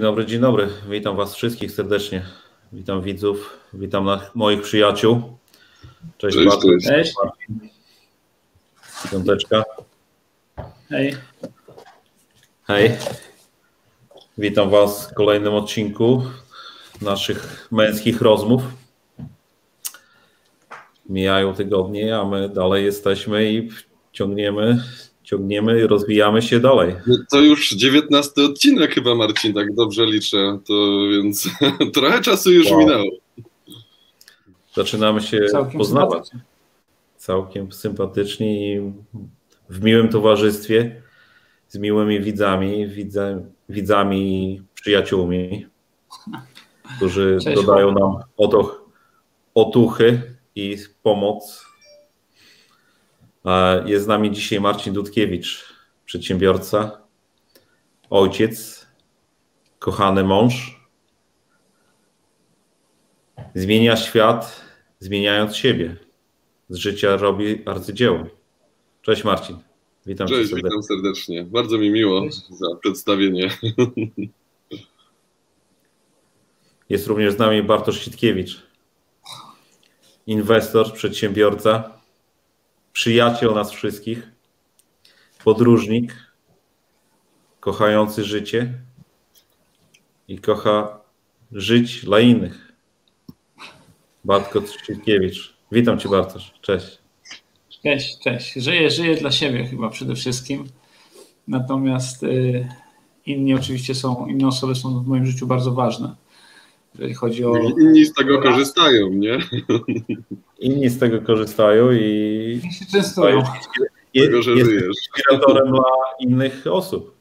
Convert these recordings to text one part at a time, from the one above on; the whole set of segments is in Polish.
Dzień dobry, dzień dobry. Witam Was wszystkich serdecznie. Witam widzów, witam moich przyjaciół. Cześć, cześć. Bartosz. Cześć. Piąteczka. Hej. Hej. Witam Was w kolejnym odcinku naszych męskich rozmów. Mijają tygodnie, a my dalej jesteśmy i ciągniemy ciągniemy i rozwijamy się dalej. No to już dziewiętnasty odcinek chyba, Marcin, tak dobrze liczę, to więc trochę czasu już wow. minęło. Zaczynamy się Całkiem poznawać. Sympatycznie. Całkiem sympatycznie i w miłym towarzystwie, z miłymi widzami, widzami, widzami i przyjaciółmi, którzy Cześć, dodają nam otuchy i pomoc jest z nami dzisiaj Marcin Dudkiewicz, przedsiębiorca, ojciec, kochany mąż. Zmienia świat, zmieniając siebie. Z życia robi arcydzieło. Cześć Marcin. Witam Cześć, cię serdecznie. witam serdecznie. Bardzo mi miło za przedstawienie. Jest również z nami Bartosz Sitkiewicz, inwestor, przedsiębiorca, przyjaciel nas wszystkich, podróżnik, kochający życie i kocha żyć dla innych. Bartko Trzcikiewicz. Witam Cię Bartosz. Cześć. Cześć, cześć. Żyję, żyję dla siebie chyba przede wszystkim. Natomiast y, inni oczywiście są, inne osoby są w moim życiu bardzo ważne jeżeli chodzi o. Inni z tego korzystają, nie? Inni z tego korzystają i. I się częstują. Jest, jest, jest inspiratorem dla innych osób.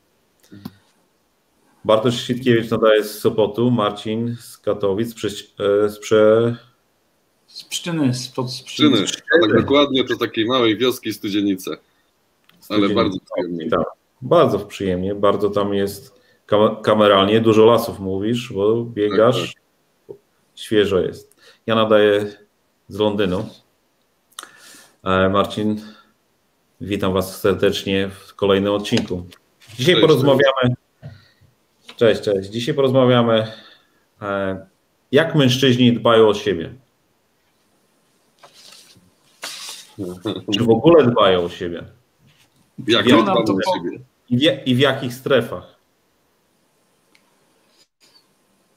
Bartosz Sitkiewicz nadaje z Sopotu, Marcin z Katowic, prze, z, prze... z Pszczyny. Z, pod, z Pszczyny. Tak dokładnie to takiej małej wioski Studzienice. Ale bardzo przyjemnie. Tak, bardzo przyjemnie, bardzo tam jest kameralnie, dużo lasów mówisz, bo biegasz, tak, tak świeżo jest. Ja nadaję z Londynu. E, Marcin, witam Was serdecznie w kolejnym odcinku. Dzisiaj cześć, porozmawiamy. Cześć, cześć. Dzisiaj porozmawiamy, e, jak mężczyźni dbają o siebie. Czy w ogóle dbają o siebie? Jak dbają o siebie? I w jakich strefach?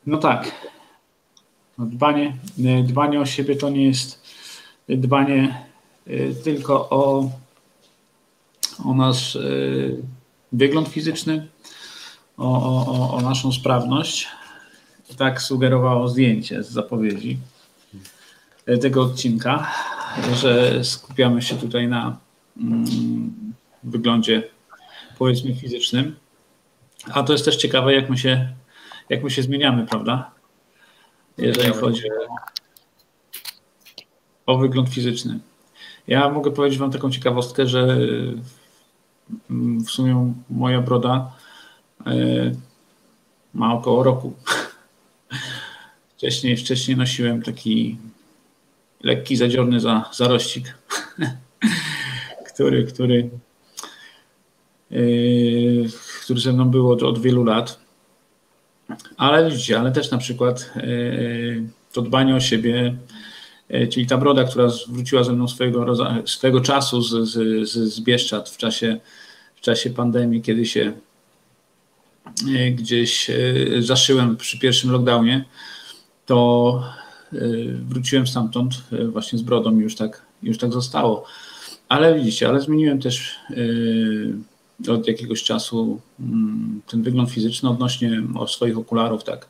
No tak. No dbanie, e, dbanie o siebie to nie jest dbanie e, tylko o, o nasz wygląd fizyczny, o, o, o naszą sprawność. Tak sugerowało zdjęcie z zapowiedzi tego odcinka, że skupiamy się tutaj na mm, wyglądzie powiedzmy fizycznym. A to jest też ciekawe, jak my się, jak my się zmieniamy, prawda? jeżeli chodzi o, o wygląd fizyczny. Ja mogę powiedzieć Wam taką ciekawostkę, że w sumie moja broda e, ma około roku. Wcześniej, wcześniej nosiłem taki lekki, zadziorny za, zarościk, który, który, yy, który ze mną był od, od wielu lat. Ale widzicie, ale też na przykład e, to dbanie o siebie, e, czyli ta broda, która wróciła ze mną swojego, swojego czasu z, z, z Bieszczad w czasie, w czasie pandemii, kiedy się e, gdzieś zaszyłem przy pierwszym lockdownie, to wróciłem stamtąd właśnie z brodą i już tak, już tak zostało. Ale widzicie, ale zmieniłem też od jakiegoś czasu mm, ten wygląd fizyczny odnośnie o swoich okularów, tak,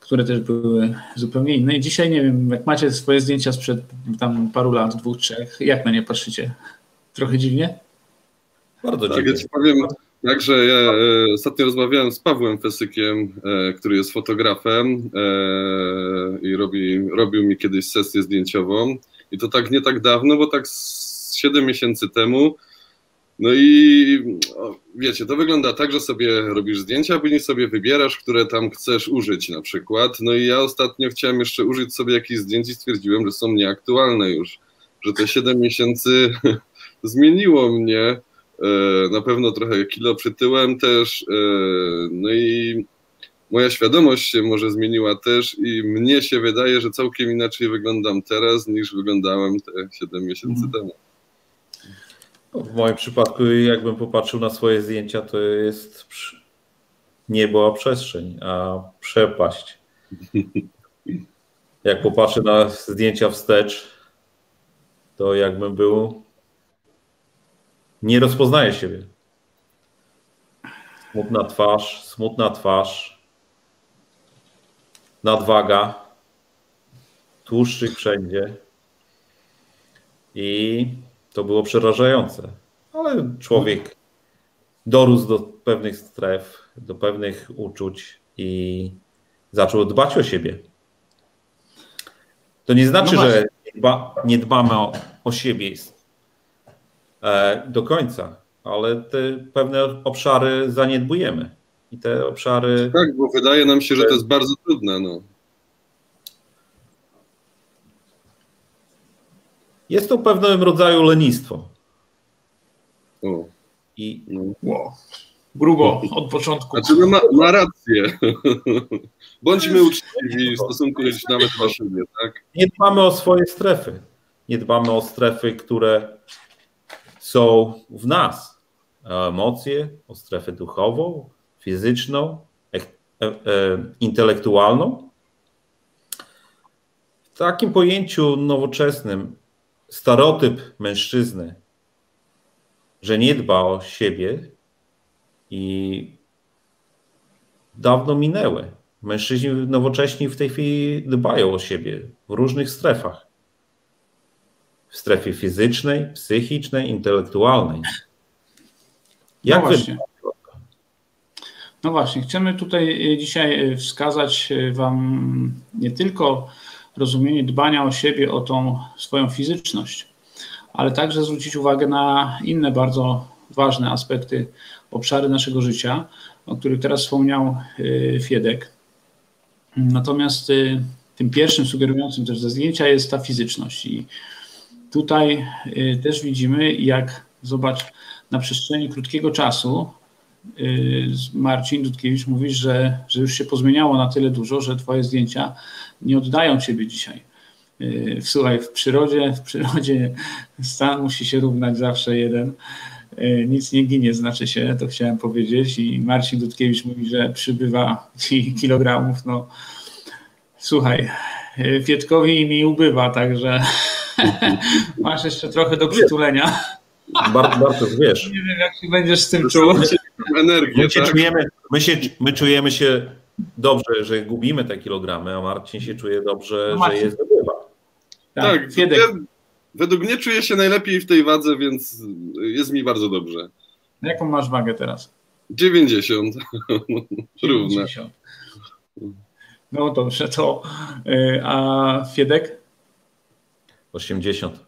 które też były zupełnie inne. I dzisiaj nie wiem, jak macie swoje zdjęcia sprzed tam paru lat, dwóch, trzech, jak na nie patrzycie? Trochę dziwnie? Bardzo tak, dziwnie. Ja powiem, Także ja e, ostatnio rozmawiałem z Pawłem Fesykiem, e, który jest fotografem e, i robi, robił mi kiedyś sesję zdjęciową. I to tak nie tak dawno, bo tak z 7 miesięcy temu no i wiecie, to wygląda tak, że sobie robisz zdjęcia, a później sobie wybierasz, które tam chcesz użyć na przykład. No i ja ostatnio chciałem jeszcze użyć sobie jakichś zdjęć i stwierdziłem, że są nieaktualne już, że te 7 miesięcy zmieniło mnie. E, na pewno trochę kilo przytyłem też. E, no i moja świadomość się może zmieniła też i mnie się wydaje, że całkiem inaczej wyglądam teraz niż wyglądałem te 7 miesięcy mhm. temu. W moim przypadku, jakbym popatrzył na swoje zdjęcia, to jest nie była przestrzeń, a przepaść. Jak popatrzę na zdjęcia wstecz, to jakbym był. Nie rozpoznaję siebie. Smutna twarz, smutna twarz, nadwaga, tłuszczyk wszędzie. I to było przerażające. Ale człowiek dorósł do pewnych stref, do pewnych uczuć i zaczął dbać o siebie. To nie znaczy, no że dba, nie dbamy o, o siebie e, do końca, ale te pewne obszary zaniedbujemy. I te obszary. Tak, bo wydaje nam się, że to jest bardzo trudne. No. Jest to pewnego rodzaju lenistwo. O. I... No. Wow. Grubo od początku. Znaczy, no ma, ma rację. Bądźmy uczciwi w stosunku nawet do siebie, tak? Nie dbamy o swoje strefy. Nie dbamy o strefy, które są w nas. O emocje, o strefę duchową, fizyczną, e, e, intelektualną. W takim pojęciu nowoczesnym stereotyp mężczyzny, że nie dba o siebie i dawno minęły. Mężczyźni nowocześni w tej chwili dbają o siebie w różnych strefach. W strefie fizycznej, psychicznej, intelektualnej. Jak no właśnie. No właśnie, chcemy tutaj dzisiaj wskazać Wam nie tylko rozumienie dbania o siebie, o tą swoją fizyczność, ale także zwrócić uwagę na inne bardzo ważne aspekty, obszary naszego życia, o których teraz wspomniał y, Fiedek. Natomiast y, tym pierwszym sugerującym też ze zdjęcia jest ta fizyczność. I tutaj y, też widzimy, jak zobacz, na przestrzeni krótkiego czasu Marcin Dudkiewicz mówi, że, że już się pozmieniało na tyle dużo, że twoje zdjęcia nie oddają ciebie dzisiaj. Słuchaj, w przyrodzie, w przyrodzie stan musi się równać zawsze jeden. Nic nie ginie, znaczy się, to chciałem powiedzieć. I Marcin Dudkiewicz mówi, że przybywa kilogramów. No, słuchaj, Fietkowi mi ubywa, także masz jeszcze trochę do przytulenia. Bardzo, bardzo wiesz. Nie wiem, jak się będziesz z tym czuł. Energię, my, się tak? czujemy, my, się, my czujemy się dobrze, że gubimy te kilogramy, a Marcin się czuje dobrze, no że je zdobywa. Tak, tak Fiedek. według mnie czuję się najlepiej w tej wadze, więc jest mi bardzo dobrze. Jaką masz wagę teraz? 90. 90. No dobrze, to y, a Fiedek? 80.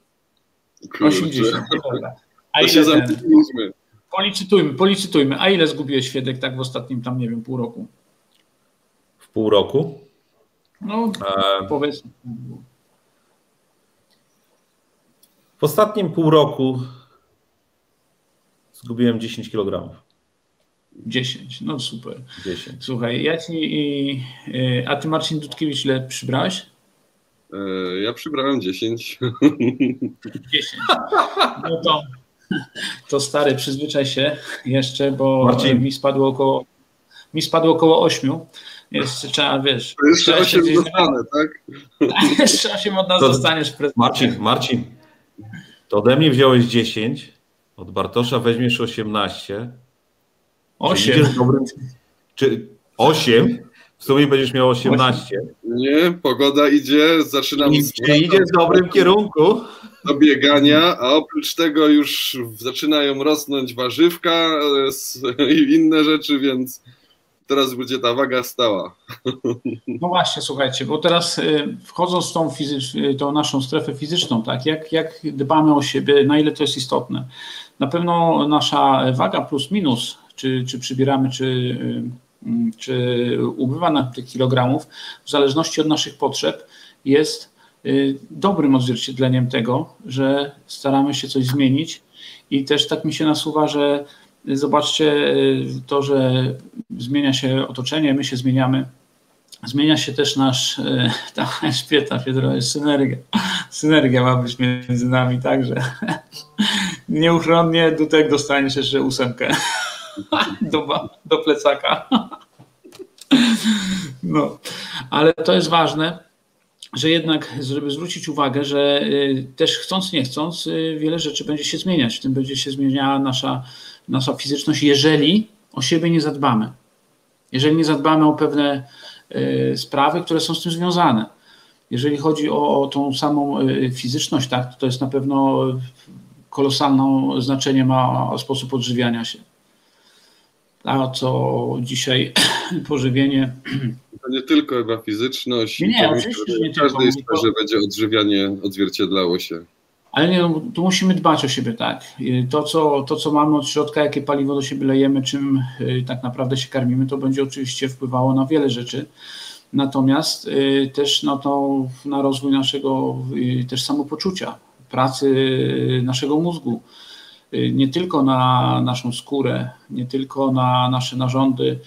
Kurczę. 80, dobra. A to się zamknęliśmy. Policytujmy, policytujmy. A ile zgubiłeś Fiedek tak w ostatnim tam, nie wiem, pół roku? W pół roku? No, e... powiedzmy. W ostatnim pół roku zgubiłem 10 kg. 10, no super. 10. Słuchaj, ja ci, a ty Marcin Dudkiewicz ile przybrałeś? E, ja przybrałem 10. 10. No to, to stary, przyzwyczaj się jeszcze, bo Marcin. mi spadło około mi spadło około 8. Jeszcze trzeba, wiesz. To jeszcze 8 dostanę, tak? jeszcze 8 od nas to, dostaniesz. Marcin, Marcin, to ode mnie wziąłeś 10, od Bartosza weźmiesz 18. 8. Czy, dobrym, czy 8? W sumie będziesz miał 18. Nie, pogoda idzie, zaczynam. Czy idzie w dobrym kierunku. Do biegania, a oprócz tego już zaczynają rosnąć warzywka e, i inne rzeczy, więc teraz będzie ta waga stała. No właśnie, słuchajcie, bo teraz y, wchodząc w tą, tą naszą strefę fizyczną, tak, jak, jak dbamy o siebie, na ile to jest istotne. Na pewno nasza waga plus minus, czy, czy przybieramy, czy, y, czy ubywa na tych kilogramów, w zależności od naszych potrzeb, jest dobrym odzwierciedleniem tego, że staramy się coś zmienić i też tak mi się nasuwa, że Zobaczcie to, że zmienia się otoczenie, my się zmieniamy. Zmienia się też nasz, ta Elżbieta Fiedrowa, synergia. Synergia ma być między nami, także nieuchronnie Dutek dostaniesz jeszcze ósemkę do, do plecaka. No, ale to jest ważne, że jednak, żeby zwrócić uwagę, że y, też chcąc, nie chcąc, y, wiele rzeczy będzie się zmieniać. W tym będzie się zmieniała nasza, nasza fizyczność, jeżeli o siebie nie zadbamy. Jeżeli nie zadbamy o pewne y, sprawy, które są z tym związane. Jeżeli chodzi o, tą samą fizyczność, tak, to jest na pewno kolosalne znaczenie ma sposób odżywiania się. A co dzisiaj pożywienie. To nie tylko chyba fizyczność. Nie, nie oczywiście, że nie w każdej tylko. sferze będzie odżywianie odzwierciedlało się. Ale nie, no, tu musimy dbać o siebie, tak. To co, to, co mamy od środka, jakie paliwo do siebie lejemy, czym y, tak naprawdę się karmimy, to będzie oczywiście wpływało na wiele rzeczy. Natomiast y, też na, to, na rozwój naszego y, też samopoczucia, pracy naszego mózgu nie tylko na naszą skórę, nie tylko na nasze narządy,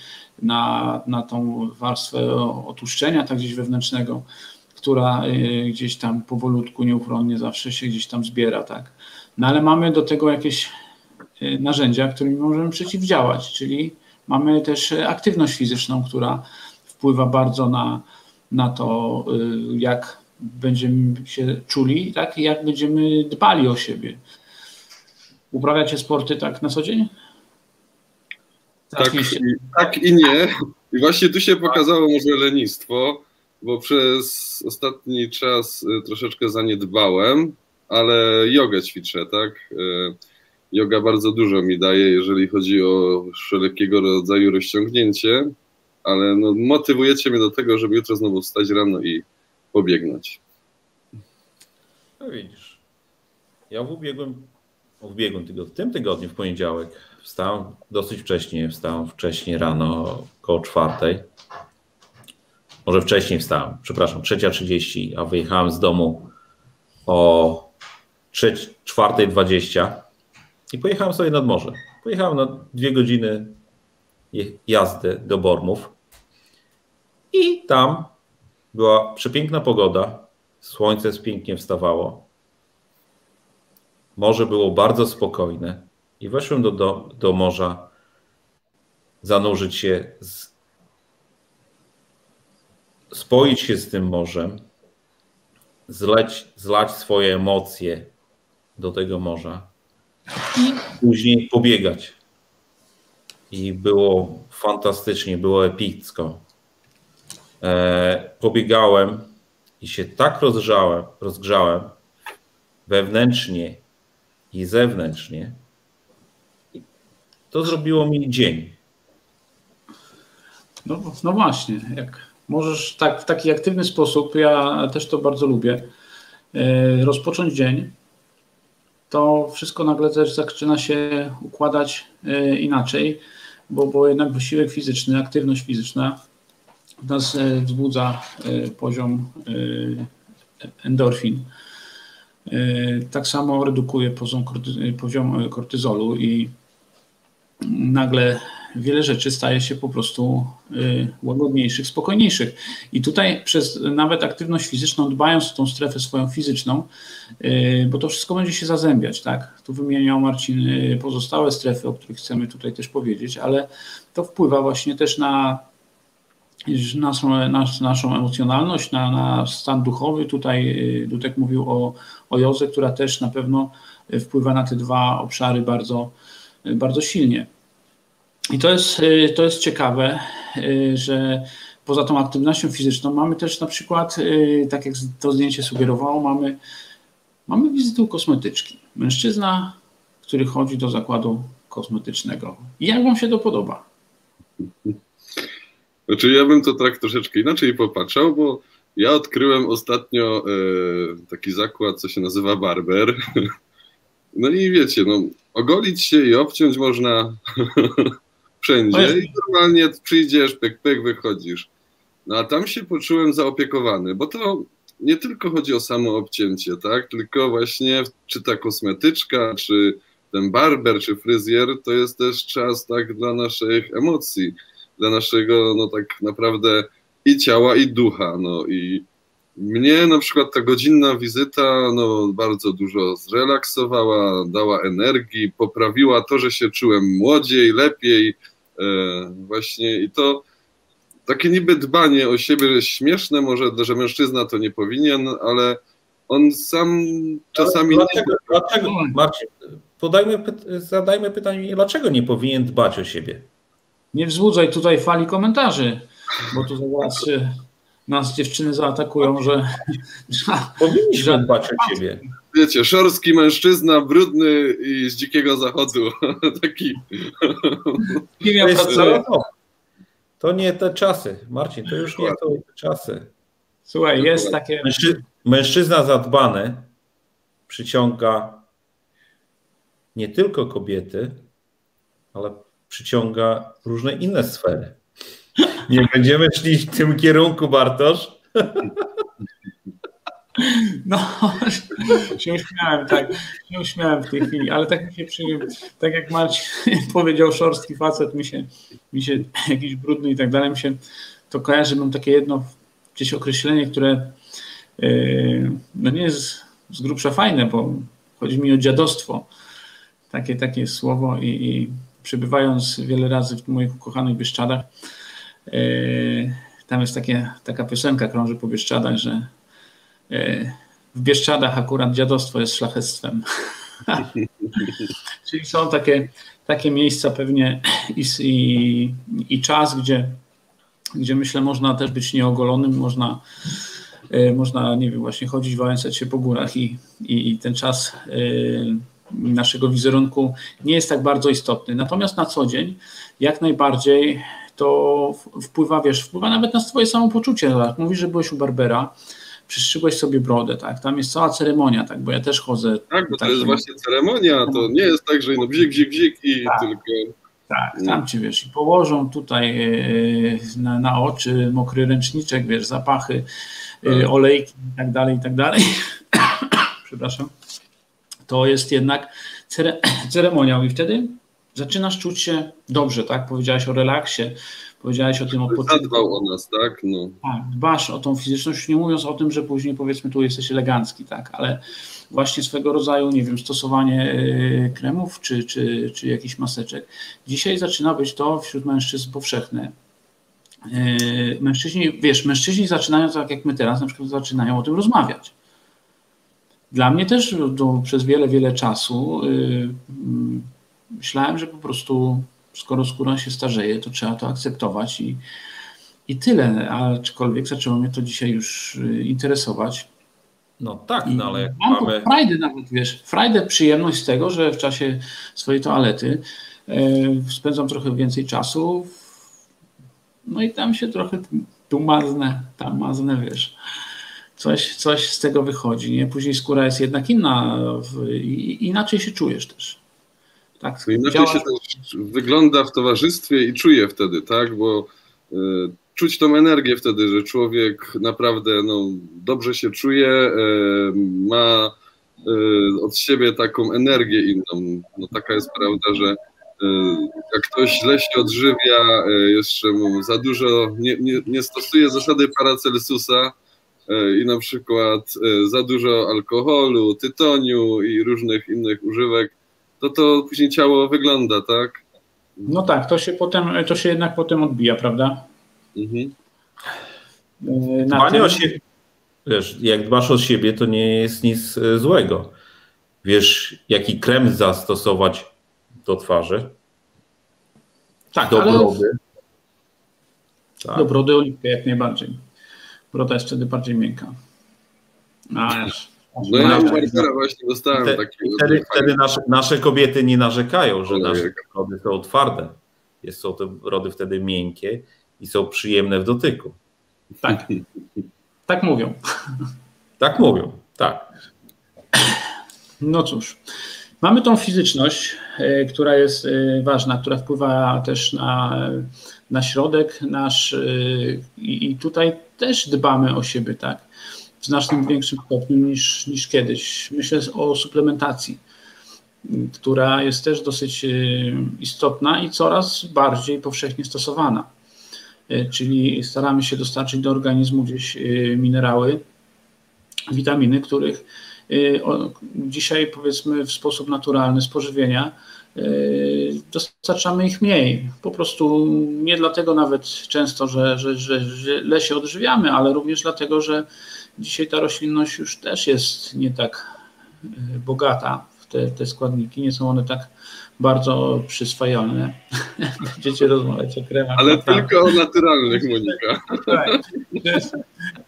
na, na tą warstwę otłuszczenia tak gdzieś wewnętrznego, która y, gdzieś tam powolutku, nieuchronnie zawsze się gdzieś tam zbiera, tak. No ale mamy do tego jakieś y, narzędzia, którymi możemy przeciwdziałać, czyli mamy też aktywność fizyczną, która wpływa bardzo na, na to, jak będziemy się czuli, tak, i jak będziemy dbali o siebie. Uprawiacie sporty tak na co dzień? Tak, i, tak i nie. I właśnie tu się pokazało może lenistwo, bo przez ostatni czas y, troszeczkę zaniedbałem, ale jogę ćwiczę, tak? Yoga bardzo dużo mi daje, jeżeli chodzi o wszelkiego rodzaju rozciągnięcie, ale no, motywujecie mnie do tego, żeby jutro znowu wstać rano i pobiegnąć. No widzisz. Ja w ubiegłym w ubiegłym tygodniu, w tym tygodniu, w poniedziałek, wstałem dosyć wcześnie, wstałem wcześniej rano, około czwartej. Może wcześniej wstałem, przepraszam, trzecia trzydzieści, a wyjechałem z domu o czwartej dwadzieścia i pojechałem sobie nad morze. Pojechałem na dwie godziny jazdy do Bormów i tam była przepiękna pogoda, słońce pięknie wstawało Morze było bardzo spokojne i weszłem do, do, do morza zanurzyć się, z, spoić się z tym morzem, zleć, zlać swoje emocje do tego morza i później pobiegać. I było fantastycznie, było epicko. E, pobiegałem i się tak rozgrzałem, rozgrzałem wewnętrznie i zewnętrznie, to zrobiło mi dzień. No, no właśnie, jak możesz tak w taki aktywny sposób, ja też to bardzo lubię, e, rozpocząć dzień, to wszystko nagle też zaczyna się układać e, inaczej, bo, bo jednak wysiłek fizyczny, aktywność fizyczna nas e, wzbudza poziom endorfin tak samo redukuje poziom, poziom kortyzolu i nagle wiele rzeczy staje się po prostu łagodniejszych, spokojniejszych. I tutaj przez nawet aktywność fizyczną, dbając o tą strefę swoją fizyczną, bo to wszystko będzie się zazębiać, tak? Tu wymieniał Marcin pozostałe strefy, o których chcemy tutaj też powiedzieć, ale to wpływa właśnie też na naszą, nas, naszą emocjonalność, na, na stan duchowy. Tutaj y, Dudek mówił o, o która też na pewno wpływa na te dwa obszary bardzo, bardzo silnie. I to jest, y, to jest ciekawe, y, że poza tą aktywnością fizyczną mamy też na przykład, tak jak to zdjęcie sugerowało, mamy, mamy wizytę u kosmetyczki. Mężczyzna, który chodzi do zakładu kosmetycznego. I jak Wam się to podoba? Znaczy ja bym to tak troszeczkę inaczej popatrzał, bo ja odkryłem ostatnio e, taki zakład, co się nazywa barber. No i wiecie, no, ogolić się i obciąć można wszędzie i normalnie przyjdziesz, pyk, pyk, wychodzisz. No a tam się poczułem zaopiekowany, bo to nie tylko chodzi o samo obcięcie, tak? Tylko właśnie czy ta kosmetyczka, czy ten barber czy fryzjer to jest też czas tak dla naszych emocji, dla naszego no tak naprawdę i ciała i ducha, no i mnie na przykład ta godzinna wizyta no, bardzo dużo zrelaksowała, dała energii, poprawiła to, że się czułem młodziej, lepiej. E, właśnie i to takie niby dbanie o siebie jest śmieszne, może, że mężczyzna to nie powinien, ale on sam czasami. Ale dlaczego, nie... dlaczego Marcin, podajmy, zadajmy pytanie, dlaczego nie powinien dbać o siebie? Nie wzbudzaj tutaj fali komentarzy, bo tu zaraz nas dziewczyny zaatakują, że. Powinniśmy dbać o siebie. Wiecie, szorski mężczyzna, brudny i z dzikiego zachodu. Taki. To, jest, to nie te czasy, Marcin, to już nie te czasy. Słuchaj, jest takie. Mężczy... Mężczyzna zadbany przyciąga nie tylko kobiety, ale przyciąga różne inne sfery. Nie będziemy szli w tym kierunku, Bartosz. No, się uśmiałem, tak. Się uśmiałem w tej chwili, ale tak mi się przy, tak jak Marcin powiedział, szorstki facet, mi się, mi się jakiś brudny i tak dalej, mi się to kojarzy, mam takie jedno gdzieś określenie, które yy, no nie jest z grubsza fajne, bo chodzi mi o dziadostwo. Takie, takie słowo i, i przebywając wiele razy w moich ukochanych Bieszczadach, yy, tam jest takie, taka piosenka, krąży po Bieszczadach, że yy, w Bieszczadach akurat dziadostwo jest szlachectwem. Czyli są takie, takie miejsca pewnie i, i, i czas, gdzie, gdzie myślę można też być nieogolonym, można yy, można, nie wiem, właśnie chodzić, wałęsać się po górach i, i, i ten czas naszego wizerunku nie jest tak bardzo istotny. Natomiast na co dzień jak najbardziej to wpływa, wiesz, wpływa nawet na twoje samopoczucie. Tak? Mówisz, że byłeś u Barbera, przystrzygłeś sobie brodę, tak? Tam jest cała ceremonia, tak? Bo ja też chodzę. Tak, bo tak, to jest właśnie ceremonia, to nie jest tak, że no bzik, bzik, bzik i tak. tylko... Tak, tam ci wiesz, i położą tutaj e, na, na oczy mokry ręczniczek, wiesz, zapachy, e, tak. olejki i tak dalej, i tak dalej. Przepraszam to jest jednak ceremoniał i wtedy zaczynasz czuć się dobrze, tak? Powiedziałeś o relaksie, powiedziałeś o tym odpoczynku. Zadbał o nas, tak? No. Tak, dbasz o tą fizyczność, nie mówiąc o tym, że później powiedzmy tu jesteś elegancki, tak? Ale właśnie swego rodzaju, nie wiem, stosowanie y, kremów czy, czy, czy jakichś maseczek. Dzisiaj zaczyna być to wśród mężczyzn powszechne. Y, mężczyźni, wiesz, mężczyźni zaczynają, tak jak my teraz, na przykład zaczynają o tym rozmawiać. Dla mnie też to przez wiele, wiele czasu yy, myślałem, że po prostu skoro skóra się starzeje, to trzeba to akceptować i, i tyle. Aczkolwiek zaczęło mnie to dzisiaj już y, interesować. No tak, no ale jak mam mamy... frajdę nawet, wiesz, frajdę, przyjemność z tego, że w czasie swojej toalety yy, spędzam trochę więcej czasu, no i tam się trochę tu maznę, tam maznę, wiesz coś, coś z tego wychodzi. Nie? Później skóra jest jednak inna, inaczej się czujesz też. Tak, inaczej działa... się też wygląda w towarzystwie i czuje wtedy, tak? Bo y, czuć tą energię wtedy, że człowiek naprawdę no, dobrze się czuje, y, ma y, od siebie taką energię inną. No, taka jest prawda, że jak ktoś źle się odżywia, jeszcze mu za dużo nie, nie, nie stosuje zasady Paracelsusa, i na przykład e, za dużo alkoholu, tytoniu i różnych innych używek, to to później ciało wygląda, tak? No tak, to się potem, to się jednak potem odbija, prawda? Mhm. E, Dbanie o siebie, wiesz, jak dbasz o siebie, to nie jest nic złego. Wiesz, jaki krem zastosować do twarzy? Tak, do ale... brody. Tak. Do brody oliwkę jak najbardziej. Broda jest wtedy bardziej miękka. A, no ja właśnie dostałem te, taki. Wtedy, wtedy nasze, nasze, kobiety nie narzekają, że nasze rody są twarde. Jest, są te rody wtedy miękkie i są przyjemne w dotyku. Tak. Tak mówią. Tak mówią, tak. No cóż. Mamy tą fizyczność, e, która jest e, ważna, która wpływa też na, na środek nasz e, i tutaj też dbamy o siebie, tak, w znacznie większym stopniu niż, niż kiedyś. Myślę o suplementacji. która jest też dosyć istotna i coraz bardziej powszechnie stosowana. Czyli staramy się dostarczyć do organizmu gdzieś minerały, witaminy, których dzisiaj powiedzmy w sposób naturalny spożywienia dostarczamy ich mniej. Po prostu nie dlatego nawet często, że, że, że źle się odżywiamy, ale również dlatego, że dzisiaj ta roślinność już też jest nie tak e, bogata w te, te składniki, nie są one tak bardzo przyswajalne. Będziecie rozmawiać o kremach. Ale tylko o naturalnych, Monika. Tak.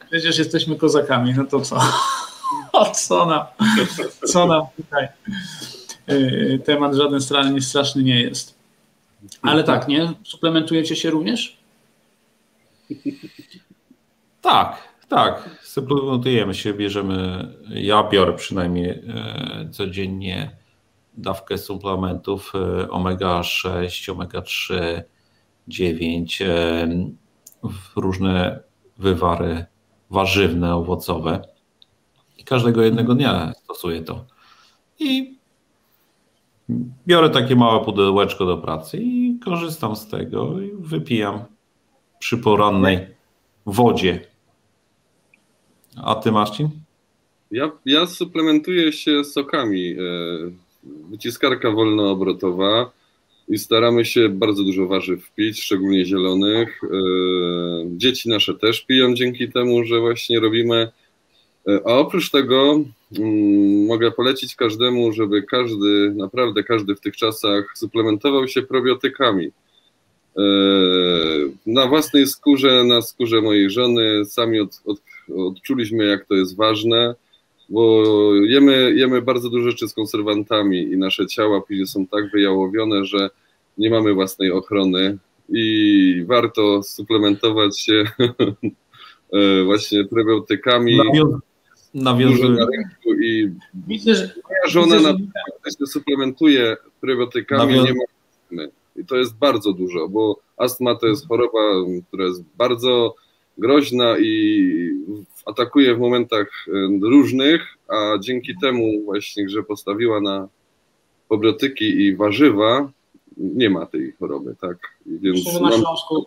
Przecież jesteśmy kozakami, no to co? O co nam, co nam tutaj temat żaden straszny, straszny nie jest. Ale tak, nie? Suplementujecie się również? Tak, tak. Suplementujemy się, bierzemy. Ja biorę przynajmniej e, codziennie dawkę suplementów e, omega 6, omega 3, 9, e, różne wywary warzywne, owocowe. I każdego jednego dnia stosuję to. I biorę takie małe pudełeczko do pracy i korzystam z tego i wypijam przy porannej wodzie. A ty, Marcin? Ja, ja suplementuję się sokami. E, wyciskarka wolnoobrotowa i staramy się bardzo dużo warzyw pić, szczególnie zielonych. E, dzieci nasze też piją dzięki temu, że właśnie robimy. E, a oprócz tego Mm, mogę polecić każdemu, żeby każdy, naprawdę każdy w tych czasach suplementował się probiotykami. E, na własnej skórze, na skórze mojej żony, sami od, od, odczuliśmy, jak to jest ważne, bo jemy, jemy bardzo dużo rzeczy z konserwantami i nasze ciała później są tak wyjałowione, że nie mamy własnej ochrony i warto suplementować się e, właśnie probiotykami nawiązuję. na rynku i widzę, że moja żona widzę, że... się suplementuje prebiotykami, Nawią... nie ma i to jest bardzo dużo, bo astma to jest choroba, która jest bardzo groźna i atakuje w momentach różnych, a dzięki temu właśnie, że postawiła na probiotyki i warzywa, nie ma tej choroby, tak? Więc na Śląsku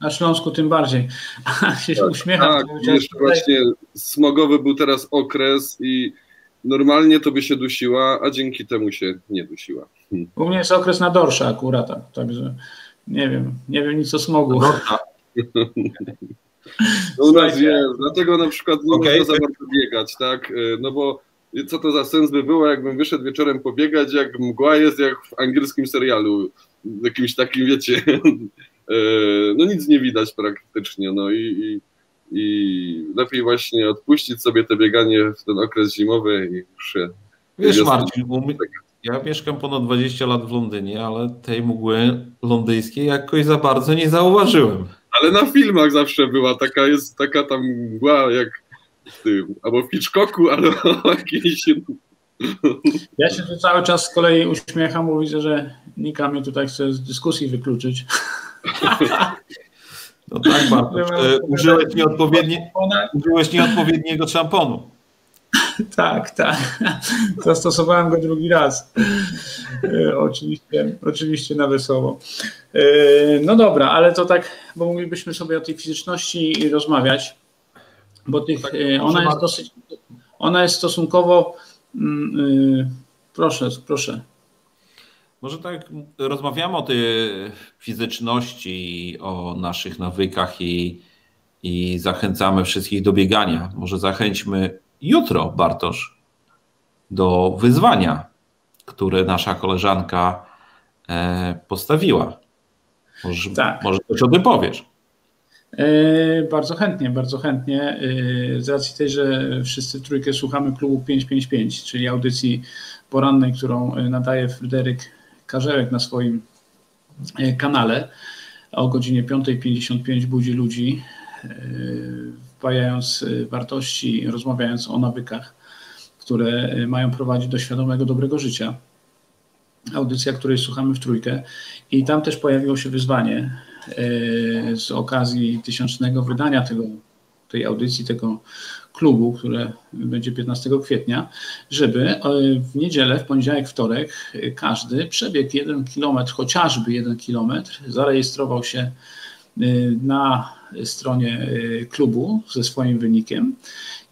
na Śląsku tym bardziej. A się tak, uśmiecham. Tak, jeszcze tutaj... właśnie smogowy był teraz okres i normalnie to by się dusiła, a dzięki temu się nie dusiła. Hmm. U mnie jest okres na dorsza akurat, tak, także nie wiem, nie wiem nic o smogu. No, u nas jest, dlatego na przykład nie okay. można za bardzo biegać, tak, y, no bo co to za sens by było, jakbym wyszedł wieczorem pobiegać, jak mgła jest jak w angielskim serialu, jakimś takim, wiecie, no nic nie widać praktycznie, no i, i, i lepiej właśnie odpuścić sobie te bieganie w ten okres zimowy i już się... Wiesz Marcin, ja mieszkam ponad 20 lat w Londynie, ale tej mgły londyńskiej jakoś za bardzo nie zauważyłem. Ale na filmach zawsze była taka, jest taka tam mgła jak w tym, albo w Hitchcocku, albo jakiejś ja się tu cały czas z kolei uśmiecham, bo widzę, że Nika mnie tutaj chce z dyskusji wykluczyć. No tak, Bartosz. E, użyłeś, nieodpowiedni, użyłeś nieodpowiedniego szamponu. Tak, tak. Zastosowałem go drugi raz. E, oczywiście, oczywiście na wesoło. E, no dobra, ale to tak, bo moglibyśmy sobie o tej fizyczności rozmawiać, bo tych, tak, ona jest dosyć, ona jest stosunkowo, mm, proszę, proszę. Może tak rozmawiamy o tej fizyczności, o naszych nawykach i, i zachęcamy wszystkich do biegania. Może zachęćmy jutro, Bartosz, do wyzwania, które nasza koleżanka e, postawiła. Może, tak. może coś o tym powiesz. E, bardzo chętnie, bardzo chętnie. E, z racji tej, że wszyscy w trójkę słuchamy klubu 555, czyli audycji porannej, którą nadaje Fryderyk Karzełek na swoim e, kanale o godzinie 5.55 budzi ludzi, e, wpajając e, wartości, rozmawiając o nawykach, które mają prowadzić do świadomego, dobrego życia. Audycja, której słuchamy w trójkę. I tam też pojawiło się wyzwanie z okazji tysiącznego wydania tego, tej audycji, tego klubu, które będzie 15 kwietnia, żeby w niedzielę, w poniedziałek, wtorek każdy przebiegł jeden kilometr, chociażby jeden kilometr, zarejestrował się na stronie klubu ze swoim wynikiem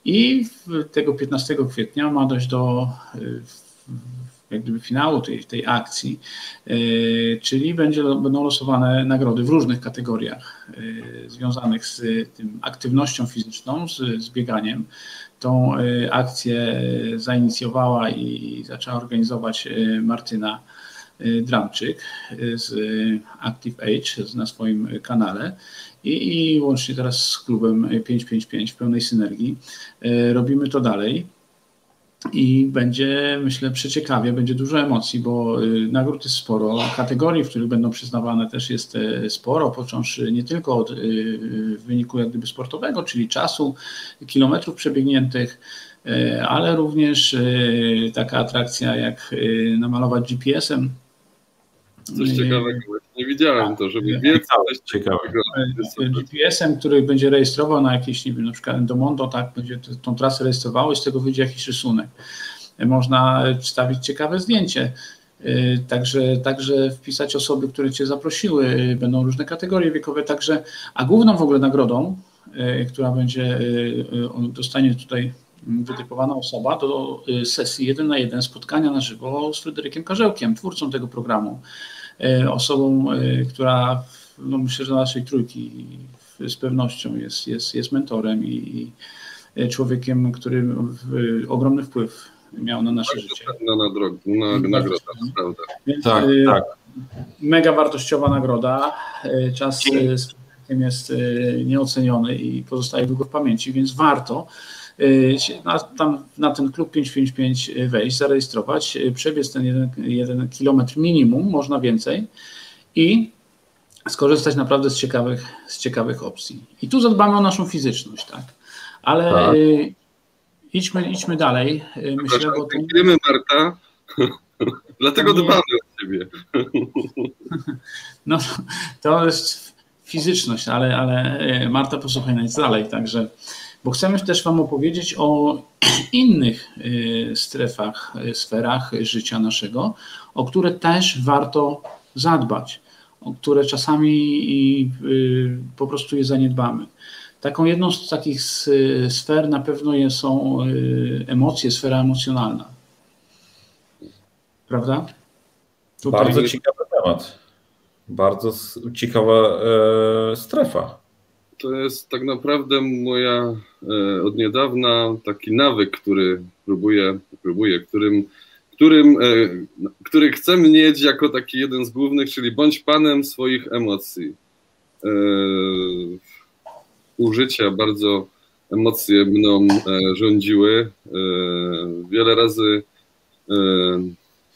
i tego 15 kwietnia ma dojść do jak gdyby finału tej, tej akcji, e, czyli będzie, będą losowane nagrody w różnych kategoriach e, związanych z tym aktywnością fizyczną, z, z bieganiem. Tą e, akcję zainicjowała i zaczęła organizować Martyna Dramczyk z Active Age na swoim kanale i, i łącznie teraz z klubem 555 w pełnej synergii robimy to dalej. I będzie, myślę, przeciekawie, będzie dużo emocji, bo y, nagród jest sporo, kategorii, w których będą przyznawane też jest e, sporo, począwszy nie tylko od y, wyniku jak gdyby sportowego, czyli czasu, kilometrów przebiegniętych, ale również taka atrakcja jak namalować GPS-em Coś ciekawego, nie widziałem to, żeby wiedzieć coś ciekawego. GPS-em, który będzie rejestrował na jakieś, nie wiem, na przykład Endomondo, tak, będzie tą trasę rejestrowało i z tego wyjdzie jakiś rysunek. Można wstawić ciekawe zdjęcie. Także, także wpisać osoby, które Cię zaprosiły, będą różne kategorie wiekowe, także, a główną w ogóle nagrodą, która będzie, dostanie tutaj wytypowana osoba do sesji 1 na 1 spotkania na żywo z Fryderykiem Karzełkiem, twórcą tego programu. E, osobą, e, która no myślę, że dla naszej trójki z pewnością jest, jest, jest mentorem i, i człowiekiem, który ogromny wpływ miał na nasze Bardzo życie. Na, na, drog, na nagroda, prawda. Więc, tak, tak. Mega wartościowa nagroda. Czas z jest nieoceniony i pozostaje długo w pamięci, więc warto Y, na, tam na ten klub 555 wejść, zarejestrować, y, przebiec ten jeden, jeden kilometr minimum, można więcej i skorzystać naprawdę z ciekawych, z ciekawych opcji. I tu zadbamy o naszą fizyczność, tak. Ale tak. Y, idźmy, idźmy dalej. Myślę, bo to... Dziękujemy Marta. Dlatego nie... dbamy o ciebie. No, to jest fizyczność, ale, ale Marta posłuchaj nas dalej, także bo chcemy też Wam opowiedzieć o innych y, strefach, y, sferach życia naszego, o które też warto zadbać, o które czasami y, po prostu je zaniedbamy. Taką jedną z takich sfer na pewno są emocje, sfera emocjonalna. Prawda? Tutaj... Bardzo ciekawy temat. Bardzo ciekawa e, strefa to jest tak naprawdę moja e, od niedawna taki nawyk, który próbuję, próbuję którym, którym, e, który chcę mieć jako taki jeden z głównych, czyli bądź panem swoich emocji. E, użycia bardzo emocje mną rządziły. Wiele razy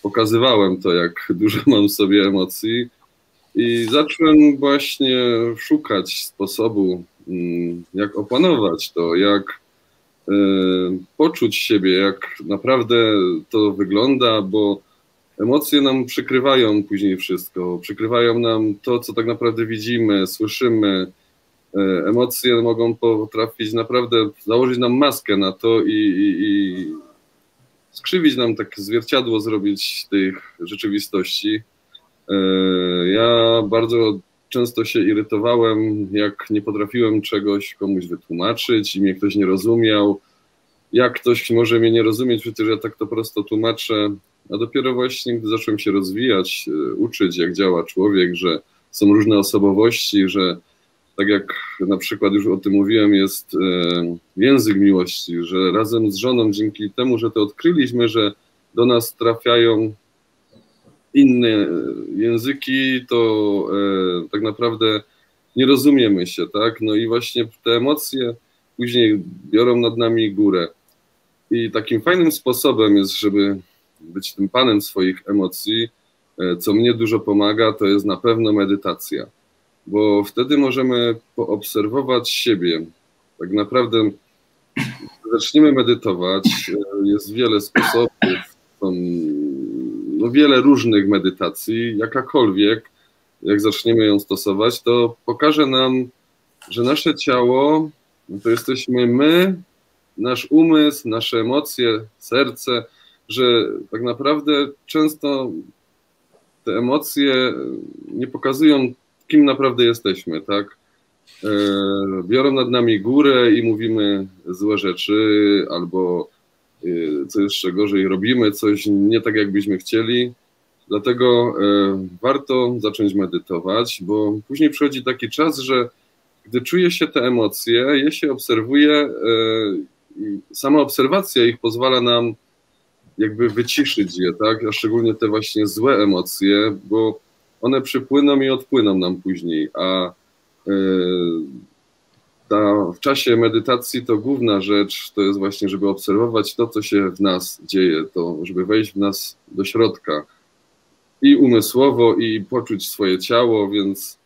pokazywałem to, jak dużo mam sobie emocji i zacząłem właśnie szukać sposobu, mm, jak opanować to, jak e, poczuć siebie, jak naprawdę to wygląda, bo emocje nam przykrywają później wszystko, przykrywają nam to, co tak naprawdę widzimy, słyszymy. E, emocje mogą potrafić naprawdę założyć nam maskę na to i, i, i skrzywić nam takie zwierciadło, zrobić tych rzeczywistości. Ja bardzo często się irytowałem, jak nie potrafiłem czegoś komuś wytłumaczyć i mnie ktoś nie rozumiał. Jak ktoś może mnie nie rozumieć, przecież ja tak to prosto tłumaczę. A dopiero właśnie, gdy zacząłem się rozwijać, e, uczyć, jak działa człowiek, że są różne osobowości, że tak jak na przykład już o tym mówiłem, jest e, język miłości, że razem z żoną, dzięki temu, że to odkryliśmy, że do nas trafiają inne języki, to e, tak naprawdę nie rozumiemy się, tak? No i właśnie te emocje później biorą nad nami górę. I takim fajnym sposobem jest, żeby być tym panem swoich emocji, e, co mnie dużo pomaga, to jest na pewno medytacja, bo wtedy możemy poobserwować siebie. Tak naprawdę zaczniemy medytować, e, jest wiele sposobów, wiele różnych medytacji, jakakolwiek, jak zaczniemy ją stosować, to pokaże nam, że nasze ciało no to jesteśmy my nasz umysł, nasze emocje, serce, że tak naprawdę często te emocje nie pokazują, kim naprawdę jesteśmy, tak? E, biorą nad nami górę i mówimy złe rzeczy, albo co jeszcze gorzej, robimy coś nie tak, jakbyśmy chcieli. Dlatego e, warto zacząć medytować, bo później przychodzi taki czas, że gdy czuje się te emocje, je się obserwuje, sama obserwacja ich pozwala nam jakby wyciszyć je, tak? A szczególnie te właśnie złe emocje, bo one przypłyną i odpłyną nam później, a e, ta, w czasie medytacji to główna rzecz to jest właśnie, żeby obserwować to, co się w nas dzieje, to żeby wejść w nas do środka i umysłowo, i poczuć swoje ciało, więc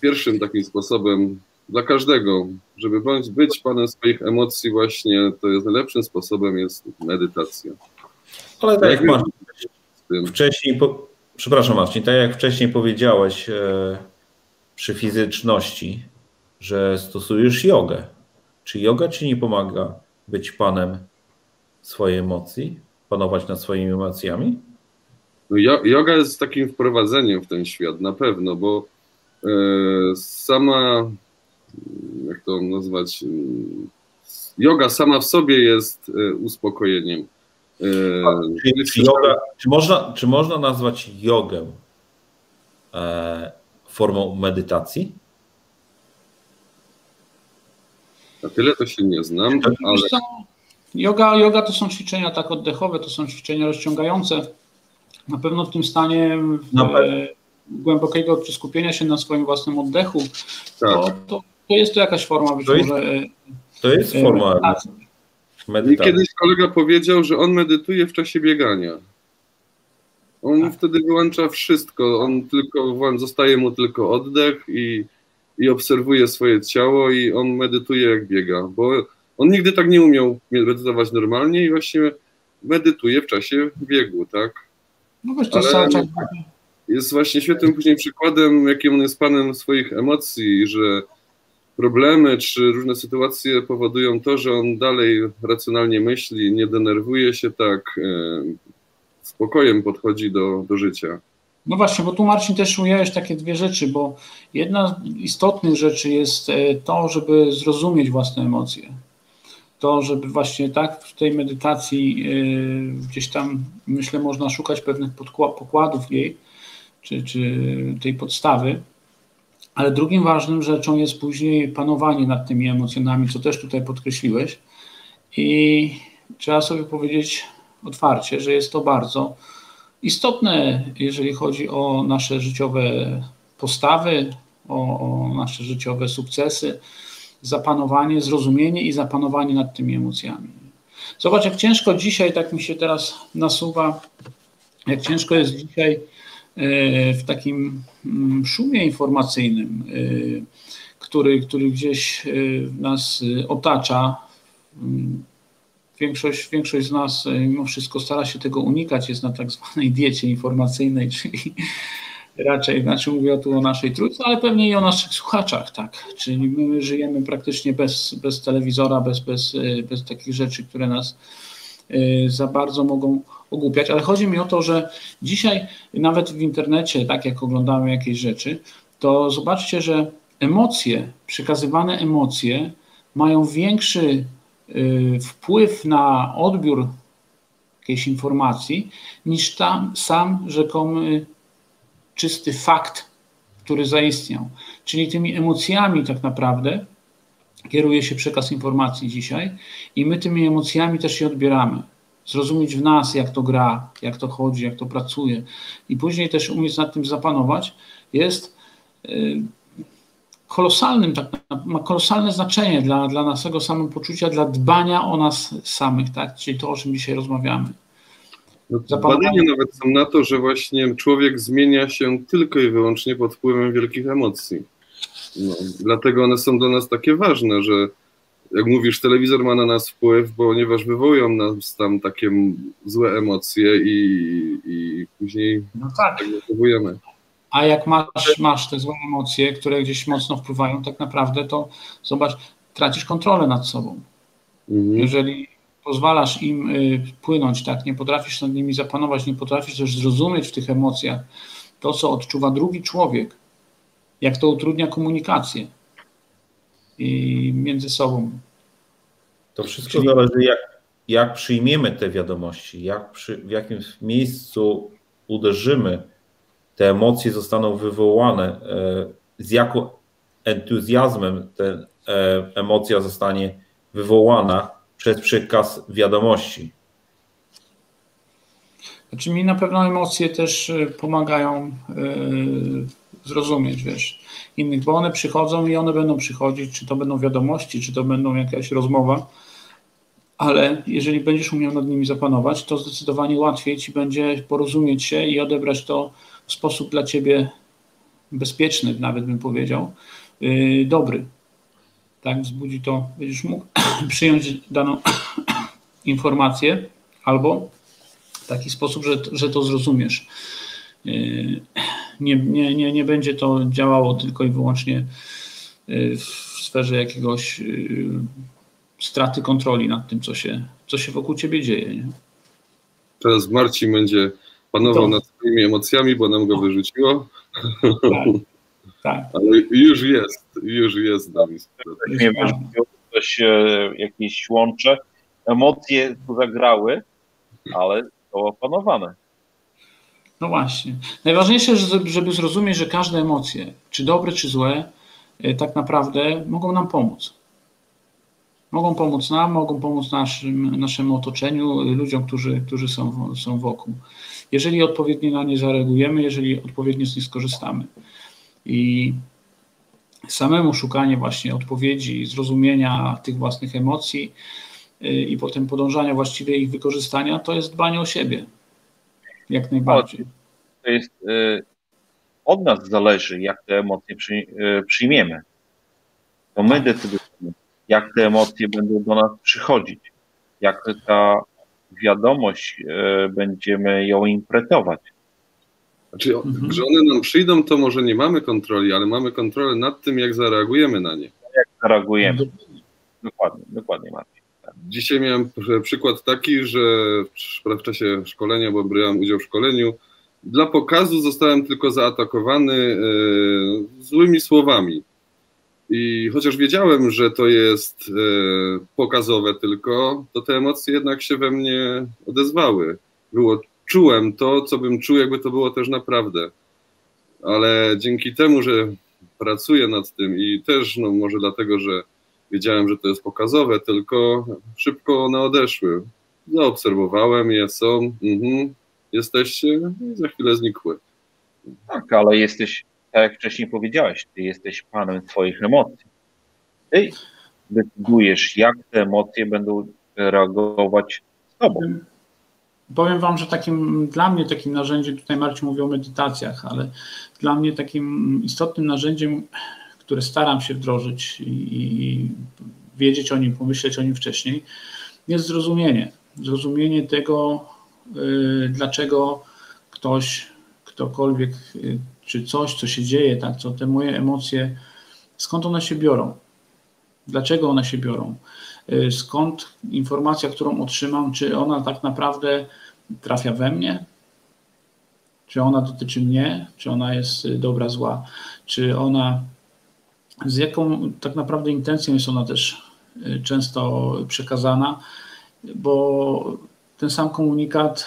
pierwszym takim sposobem dla każdego, żeby bądź być panem swoich emocji właśnie, to jest najlepszym sposobem jest medytacja. Ale tak jak Marcin wcześniej, po, przepraszam Marcin, tak jak wcześniej powiedziałeś e, przy fizyczności, że stosujesz jogę. Czy yoga ci nie pomaga być panem swojej emocji, panować nad swoimi emocjami? No, yoga jest takim wprowadzeniem w ten świat, na pewno, bo e, sama jak to nazwać, yoga sama w sobie jest e, uspokojeniem. E, czy, czy, yoga, czy, można, czy można nazwać jogę formą medytacji? Na tyle to się nie znam, ale... Yoga, yoga to są ćwiczenia tak oddechowe, to są ćwiczenia rozciągające. Na pewno w tym stanie głębokiego skupienia się na swoim własnym oddechu, tak. to, to, to jest to jakaś forma być to może. Jest, to jest e, forma medytacji. Kiedyś kolega powiedział, że on medytuje w czasie biegania. On tak. wtedy wyłącza wszystko, on tylko, zostaje mu tylko oddech i, i obserwuje swoje ciało i on medytuje jak biega, bo on nigdy tak nie umiał medytować normalnie i właśnie medytuje w czasie biegu, tak? No wiesz, to jest właśnie świetnym później przykładem, jakim on jest panem swoich emocji, że problemy czy różne sytuacje powodują to, że on dalej racjonalnie myśli, nie denerwuje się tak, e, spokojem podchodzi do, do życia. No właśnie, bo tu Marcin też ująłeś takie dwie rzeczy, bo jedna z istotnych rzeczy jest e, to, żeby zrozumieć własne emocje. To, żeby właśnie tak w tej medytacji e, gdzieś tam, myślę, można szukać pewnych pokładów jej, czy, czy tej podstawy, ale drugim ważnym rzeczą jest później panowanie nad tymi emocjonami, co też tutaj podkreśliłeś. I trzeba sobie powiedzieć otwarcie, że jest to bardzo istotne, jeżeli chodzi o nasze życiowe postawy, o, o nasze życiowe sukcesy, zapanowanie, zrozumienie i zapanowanie nad tymi emocjami. Zobacz, jak ciężko dzisiaj, tak mi się teraz nasuwa, jak ciężko jest dzisiaj w takim mm, szumie informacyjnym, y, który, który gdzieś y, nas otacza. Większość, większość z nas mimo wszystko stara się tego unikać, jest na tak zwanej diecie informacyjnej, czyli raczej, znaczy mówię tu o naszej trójce, ale pewnie i o naszych słuchaczach, tak. Czyli my żyjemy praktycznie bez, bez telewizora, bez, bez, bez takich rzeczy, które nas za bardzo mogą ogłupiać, ale chodzi mi o to, że dzisiaj nawet w internecie, tak jak oglądamy jakieś rzeczy, to zobaczcie, że emocje, przekazywane emocje mają większy wpływ na odbiór jakiejś informacji niż tam sam rzekomy czysty fakt, który zaistniał. Czyli tymi emocjami tak naprawdę kieruje się przekaz informacji dzisiaj i my tymi emocjami też się odbieramy zrozumieć w nas, jak to gra, jak to chodzi, jak to pracuje i później też umieć nad tym zapanować, jest y, kolosalnym, tak, ma kolosalne znaczenie dla, dla naszego samopoczucia, dla dbania o nas samych, tak? czyli to, o czym dzisiaj rozmawiamy. No, badania nawet są na to, że właśnie człowiek zmienia się tylko i wyłącznie pod wpływem wielkich emocji. No, dlatego one są dla nas takie ważne, że jak mówisz, telewizor ma na nas wpływ, ponieważ wywołują nas tam takie złe emocje i, i później no tak. tak. A jak masz, masz te złe emocje, które gdzieś mocno wpływają, tak naprawdę to zobacz, tracisz kontrolę nad sobą. Mhm. Jeżeli pozwalasz im y, płynąć, tak, nie potrafisz nad nimi zapanować, nie potrafisz też zrozumieć w tych emocjach to, co odczuwa drugi człowiek, jak to utrudnia komunikację i między sobą. To wszystko Czyli... zależy, jak, jak przyjmiemy te wiadomości, jak przy, w jakim miejscu uderzymy, te emocje zostaną wywołane, e, z jaką entuzjazmem ta e, emocja zostanie wywołana przez przekaz wiadomości. Znaczy mi na pewno emocje też e, pomagają zrozumieć, wiesz, innych, bo one przychodzą i one będą przychodzić, czy to będą wiadomości, czy to będą jakaś rozmowa, ale jeżeli będziesz umiał nad nimi zapanować, to zdecydowanie łatwiej ci będzie porozumieć się i odebrać to w sposób dla ciebie bezpieczny, nawet bym powiedział, yy, dobry. Tak, wzbudzi to, będziesz mógł przyjąć daną informację albo w taki sposób, że, że to zrozumiesz. Yy, nie, nie, nie, nie będzie to działało tylko i wyłącznie yy, w sferze jakiegoś straty kontroli nad tym, co się, co się wokół ciebie dzieje. Nie? Teraz Marcin będzie panował to... nad swoimi emocjami, bo nam go wyrzuciło. Tak, tak. Ale już jest, już jest nami. Nie coś, e, jakieś łącze. Emocje zagrały, ale to opanowane. No właśnie. Najważniejsze, żeby zrozumieć, że każde emocje, czy dobre, czy złe, e, tak naprawdę mogą nam pomóc. Mogą pomóc nam, mogą pomóc naszym, naszemu otoczeniu, ludziom, którzy, którzy są, są wokół. Jeżeli odpowiednio na nie zareagujemy, jeżeli odpowiednio z nich skorzystamy. I samemu szukanie właśnie odpowiedzi, zrozumienia tych własnych emocji y, i potem podążania właściwie ich wykorzystania, to jest dbanie o siebie. Jak najbardziej. To jest y, od nas zależy, jak te emocje y, przyjmiemy. To my tak. decydujemy, jak te emocje będą do nas przychodzić, jak ta wiadomość e, będziemy ją interpretować. Znaczy, mhm. że one nam przyjdą, to może nie mamy kontroli, ale mamy kontrolę nad tym, jak zareagujemy na nie. Jak zareagujemy. Dokładnie, dokładnie Marcin. Tak. Dzisiaj miałem przykład taki, że w czasie szkolenia, bo brałem udział w szkoleniu, dla pokazu zostałem tylko zaatakowany e, złymi słowami. I chociaż wiedziałem, że to jest e, pokazowe tylko, to te emocje jednak się we mnie odezwały. Było, czułem to, co bym czuł, jakby to było też naprawdę. Ale dzięki temu, że pracuję nad tym i też, no może dlatego, że wiedziałem, że to jest pokazowe, tylko szybko one odeszły. Zaobserwowałem je, są, mhm, jesteście i za chwilę znikły. Tak, ale jesteś tak jak wcześniej powiedziałeś, ty jesteś panem swoich emocji. Ty decydujesz, jak te emocje będą reagować z tobą. Powiem wam, że takim dla mnie takim narzędziem, tutaj Marcin mówił o medytacjach, ale dla mnie takim istotnym narzędziem, które staram się wdrożyć i, wiedzieć o nim, pomyśleć o nim wcześniej, jest zrozumienie. Zrozumienie tego, yy, dlaczego ktoś, ktokolwiek yy, czy coś, co się dzieje, tak, co te moje emocje, skąd one się biorą? Dlaczego one się biorą? Y, skąd informacja, którą otrzymam, czy ona tak naprawdę trafia we mnie? Czy ona dotyczy mnie? Czy ona jest y, dobra, zła? Czy ona, z jaką tak naprawdę intencją jest ona też y, często przekazana? Bo ten sam komunikat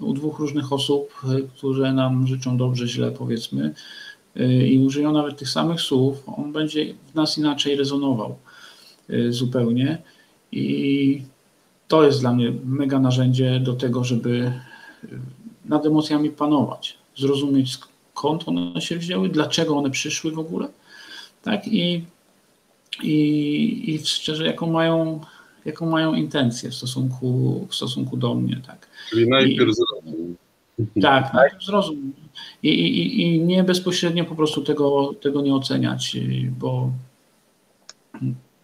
u dwóch różnych osób, y, które nam życzą dobrze, źle powiedzmy, y, i użyją nawet tych samych słów, on będzie w nas inaczej rezonował y, zupełnie. I to jest dla mnie mega narzędzie do tego, żeby nad emocjami panować, zrozumieć skąd one się wzięły, dlaczego one przyszły w ogóle, tak i, i, i szczerze, jaką mają jaką mają intencję w stosunku, w stosunku do mnie. Tak. Czyli najpierw I, zrozum. Tak, najpierw zrozum. I, i, I nie bezpośrednio po prostu tego, tego nie oceniać, bo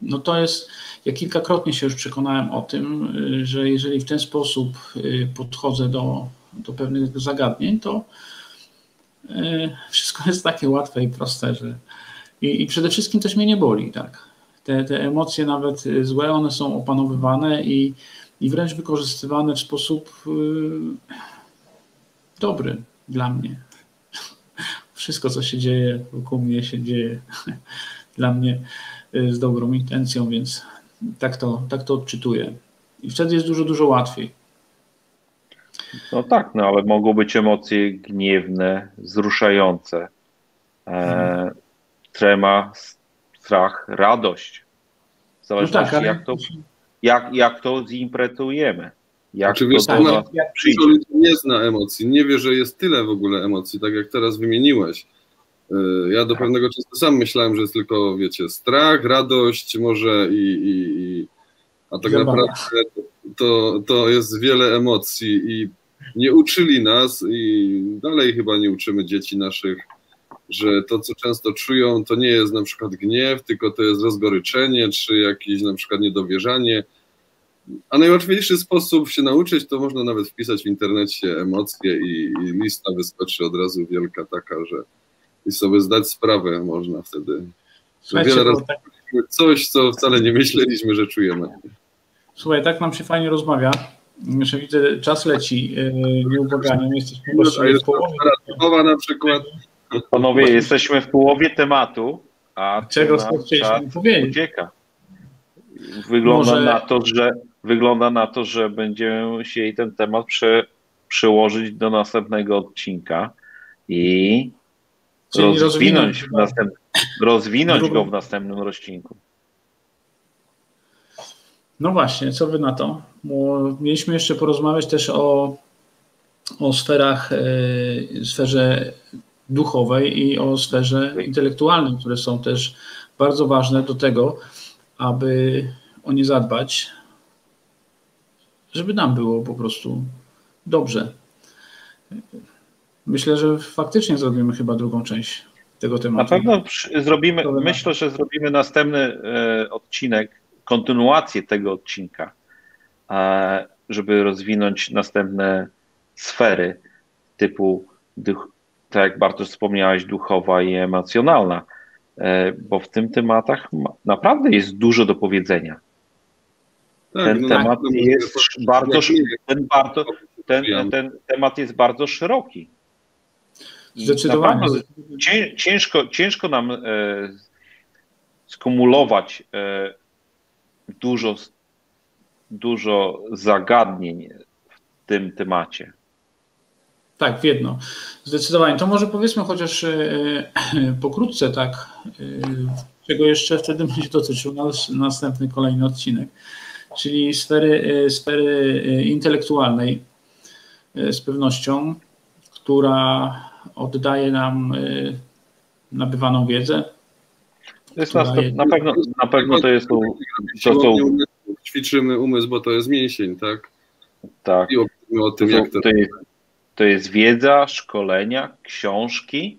no to jest, ja kilkakrotnie się już przekonałem o tym, że jeżeli w ten sposób y, podchodzę do, do pewnych zagadnień, to y, wszystko jest takie łatwe i proste, że i, i przede wszystkim też mnie nie boli, tak te, te emocje nawet złe, one są opanowywane i, i wręcz wykorzystywane w sposób yy, dobry dla mnie. Wszystko, co się dzieje wokół mnie, się dzieje dla mnie y, z dobrą intencją, więc tak to, tak to odczytuję. I wtedy jest dużo, dużo łatwiej. No tak, no ale mogą być emocje gniewne, wzruszające, e, trema, strach, radość. W zależności no tak, ale... jak, to, jak, jak to zinterpretujemy. Jak Oczywiście to do nas nie zna emocji, nie wie, że jest tyle w ogóle emocji, tak jak teraz wymieniłeś. E, ja do tak. pewnego czasu sam myślałem, że jest tylko, wiecie, strach, radość może i, i, i a tak Zabawa. naprawdę to, to jest wiele emocji i nie uczyli nas i dalej chyba nie uczymy dzieci naszych, że to, co często czują, to nie jest na przykład gniew, tylko to jest rozgoryczenie, czy jakieś na przykład niedowierzanie. A najłatwiejszy sposób się nauczyć, to można nawet wpisać w internecie emocje i, i lista wyskoczy od razu wielka taka, że i sobie zdać sprawę można wtedy. Słuchajcie, wiele razy tak... coś, co wcale nie myśleliśmy, że czujemy. Słuchaj, tak nam się fajnie rozmawia. Jeszcze widzę, czas leci yy, nieubłaganiem. Jesteśmy właściwie w połowie. na przykład. Panowie, jesteśmy w połowie tematu, a czego chcieliśmy powiedzieć? Ucieka. Wygląda Może... na to, że wygląda na to, że będziemy chcieli ten temat prze, przełożyć do następnego odcinka i rozwinąć, w następ, rozwinąć go w następnym rozcinku. No właśnie, co wy na to? Mieliśmy jeszcze porozmawiać też o, o sferach, e, sferze duchowej i o sferze intelektualnej, które są też bardzo ważne do tego, aby o nie zadbać, żeby nam było po prostu dobrze. Myślę, że faktycznie zrobimy chyba drugą część tego tematu. Na pewno zrobimy, myślę, że zrobimy następny e, odcinek, kontynuację tego odcinka, e, żeby rozwinąć następne sfery typu, tak jak Bartosz wspomniałeś, duchowa i emocjonalna, e, bo w tym tematach naprawdę jest dużo do powiedzenia. Tak, ten no temat tak, jest bardzo, ten, bardzo ten, ten temat jest bardzo szeroki. Zdecydowanie. Ciężko, ciężko nam e, skumulować e, dużo, dużo zagadnień w tym temacie. Tak, w jedno. Zdecydowanie. To może powiedzmy chociaż e, pokrótce, tak, czego jeszcze wtedy będzie dotyczył nas, następny, kolejny odcinek, czyli sfery, sfery intelektualnej z pewnością, która oddaje nam nabywaną wiedzę. To jest na, na, pewno, na pewno to jest to, to, Ćwiczymy umysł, bo to jest mięsień, tak? Tak. I o tym, to, jak to... To jest, to jest wiedza, szkolenia, książki.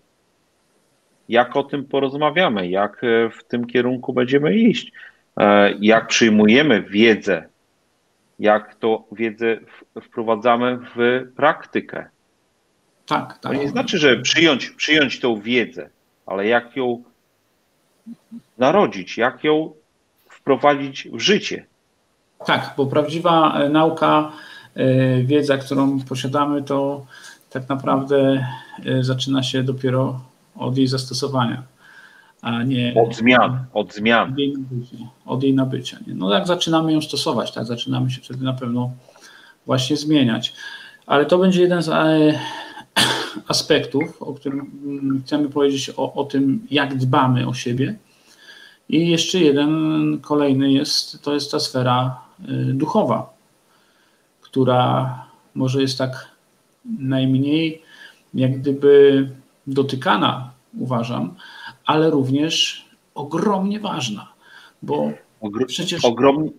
Jak o tym porozmawiamy, jak e, w tym kierunku będziemy iść, e, jak przyjmujemy wiedzę, jak to wiedzę wprowadzamy w praktykę. Tak, tak. To nie znaczy, że przyjąć, przyjąć tą wiedzę, ale jak ją narodzić, jak ją wprowadzić w życie. Tak, bo prawdziwa e, nauka, wiedza, którą posiadamy, to tak naprawdę e, zaczyna się dopiero od jej zastosowania, a nie od zmian, od zmian. Od jej nabycia. Od jej nabycia nie? No jak zaczynamy ją stosować, tak, zaczynamy się wtedy na pewno właśnie zmieniać. Ale to będzie jeden z aspektów, o którym chcemy powiedzieć o, o tym, jak dbamy o siebie. I jeszcze jeden kolejny jest, to jest ta sfera duchowa, która może jest tak najmniej jak gdyby dotykana, uważam, ale również ogromnie ważna, bo Ogr przecież... Ogromnie,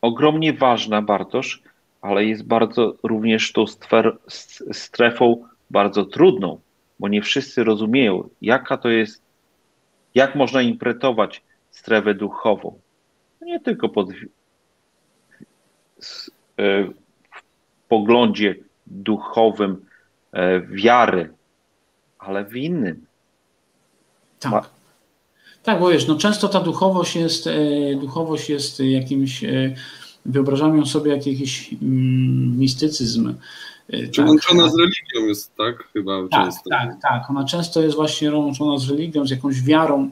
ogromnie ważna, Bartosz, ale jest bardzo również tą strefą bardzo trudną, bo nie wszyscy rozumieją, jaka to jest, jak można interpretować strefę duchową. Nie tylko pod, e, poglądzie duchowym e, wiary, ale w innym. Tak. Tak, bo wiesz, no często ta duchowość jest, duchowość jest jakimś, wyobrażamy sobie jak jakiś mm, mistycyzm. Przyłączona tak, z religią jest, tak? Chyba tak, często. Tak, tak. Ona często jest właśnie łączona z religią, z jakąś wiarą.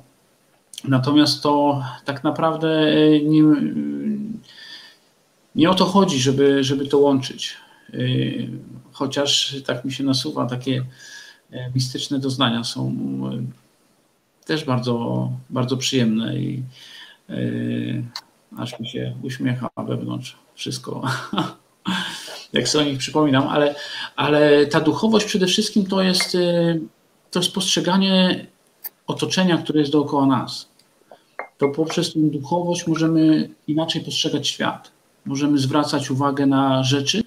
Natomiast to tak naprawdę nie, nie o to chodzi, żeby, żeby to łączyć. Y, chociaż tak mi się nasuwa, takie e, mistyczne doznania są e, też bardzo, bardzo przyjemne i e, aż mi się uśmiecha wewnątrz wszystko, jak sobie o nich przypominam, ale, ale ta duchowość przede wszystkim to jest, to jest postrzeganie otoczenia, które jest dookoła nas. To poprzez tę duchowość możemy inaczej postrzegać świat możemy zwracać uwagę na rzeczy,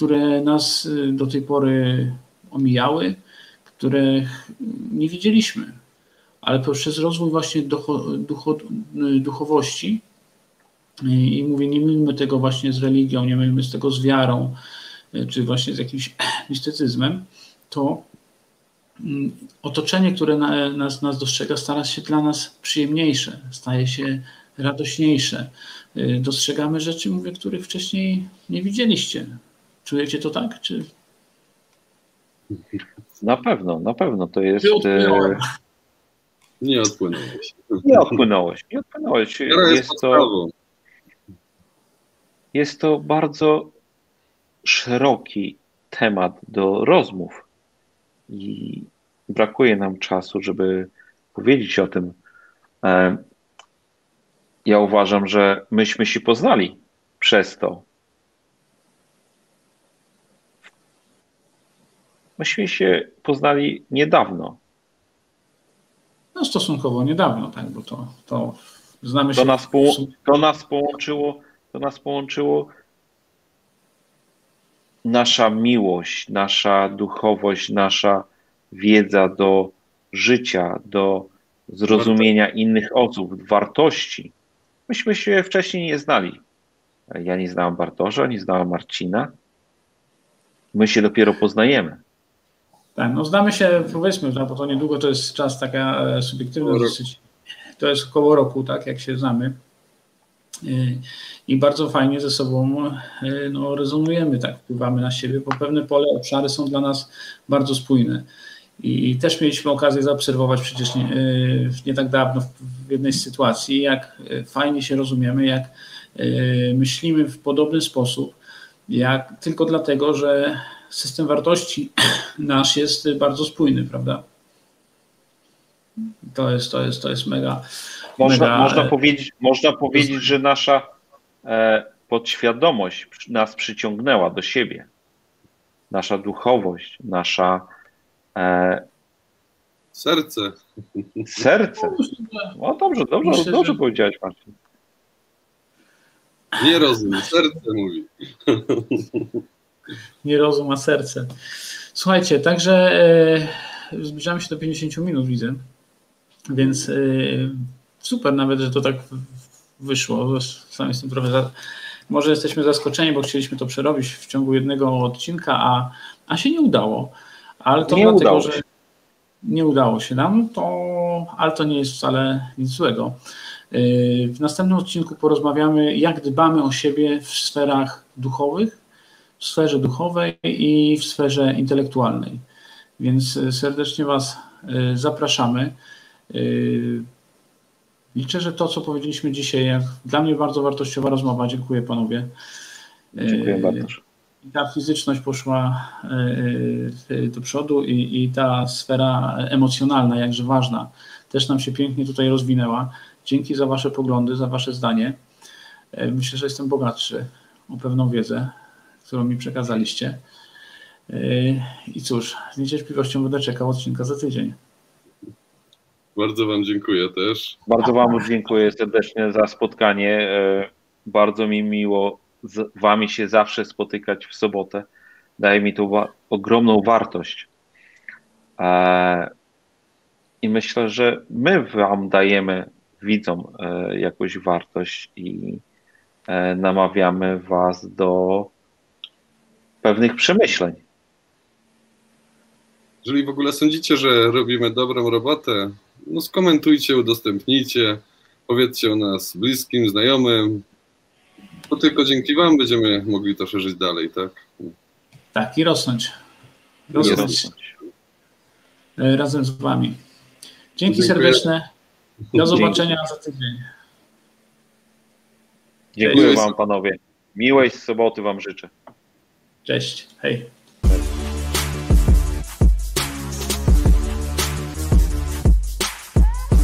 które nas y, do tej pory omijały, których nie widzieliśmy. Ale poprzez rozwój właśnie ducho, ducho, y, duchowości, y, i mówię, nie mylmy tego właśnie z religią, nie mylmy z tego z wiarą, czy właśnie z jakimś mistycyzmem, to mm, otoczenie, które nas, nas dostrzega, stara się dla nas przyjemniejsze, staje się radośniejsze. Dostrzegamy rzeczy, mówię, których wcześniej nie widzieliście. Czujecie to tak? Czy... Na pewno, na pewno to jest. E, nie odpłynąłeś. Nie odpłynąłeś. Nie odpłynąłeś. Jest to, jest to bardzo szeroki temat do rozmów i brakuje nam czasu, żeby powiedzieć o tym. E, ja uważam, że myśmy się poznali przez to. Myśmy się poznali niedawno. No stosunkowo niedawno, tak, bo to, to znamy się. To nas, po, to nas połączyło, to nas połączyło nasza miłość, nasza duchowość, nasza wiedza do życia, do zrozumienia innych osób, wartości. Myśmy się wcześniej nie znali. Ja nie znałem Bartosza, nie znałem Marcina. My się dopiero poznajemy. Tak, no znamy się, powiedzmy, bo to niedługo to jest czas taka e, subiektywna dosyć. To jest około roku, tak, jak się znamy. E, I bardzo fajnie ze sobą e, no, rezonujemy, tak, wpływamy na siebie, bo pewne pole, obszary są dla nas bardzo spójne. I też mieliśmy okazję zaobserwować przecież nie, nie tak dawno w jednej z sytuacji, jak fajnie się rozumiemy, jak myślimy w podobny sposób, jak tylko dlatego, że system wartości nasz jest bardzo spójny, prawda? To jest, to jest, to jest mega. Można, mega... można, powiedzieć, można powiedzieć, że nasza e, podświadomość nas przyciągnęła do siebie. Nasza duchowość, nasza E... Serce. Serce. No dobrze, dobrze, Myślę, dobrze że... powiedziałeś, Marcin. Nie rozum, serce mówi. Nie rozum, a serce. Słuchajcie, także e, zbliżamy się do 50 minut, widzę. Więc e, super nawet, że to tak wyszło. Sam jestem trochę. Może jesteśmy zaskoczeni, bo chcieliśmy to przerobić w ciągu jednego odcinka, a, a się nie udało. Ale to nie dlatego, udało że nie udało się nam, to, ale to nie jest wcale nic złego. Yy, w następnym odcinku porozmawiamy, jak dbamy o siebie w sferach duchowych, w sferze duchowej i w sferze intelektualnej. Więc yy, serdecznie Was yy, zapraszamy. Liczę, że to, co powiedzieliśmy dzisiaj, jak dla mnie bardzo wartościowa rozmowa. Dziękuję panowie. Dziękuję bardzo i ta fizyczność poszła do przodu i, i ta sfera emocjonalna, jakże ważna, też nam się pięknie tutaj rozwinęła. Dzięki za Wasze poglądy, za Wasze zdanie. Myślę, że jestem bogatszy o pewną wiedzę, którą mi przekazaliście. I cóż, z niecierpliwością będę czekał odcinka za tydzień. Bardzo Wam dziękuję też. Bardzo Wam dziękuję serdecznie za spotkanie. Bardzo mi miło z wami się zawsze spotykać w sobotę. Daje mi to wa ogromną wartość. E, I myślę, że my wam dajemy, widzom, jakąś wartość i namawiamy was do pewnych przemyśleń. Jeżeli w ogóle sądzicie, że robimy dobrą robotę, no skomentujcie, udostępnijcie, powiedzcie o nas bliskim, znajomym. To tylko dzięki Wam będziemy mogli to szerzyć dalej, tak? Tak, i rosnąć. Rosnąć. E, razem z Wami. Dzięki Dziękuję. serdeczne. Do zobaczenia Dzięki. za tydzień. Dziękuję Cześć. Wam, panowie. Miłej soboty Wam życzę. Cześć. Hej.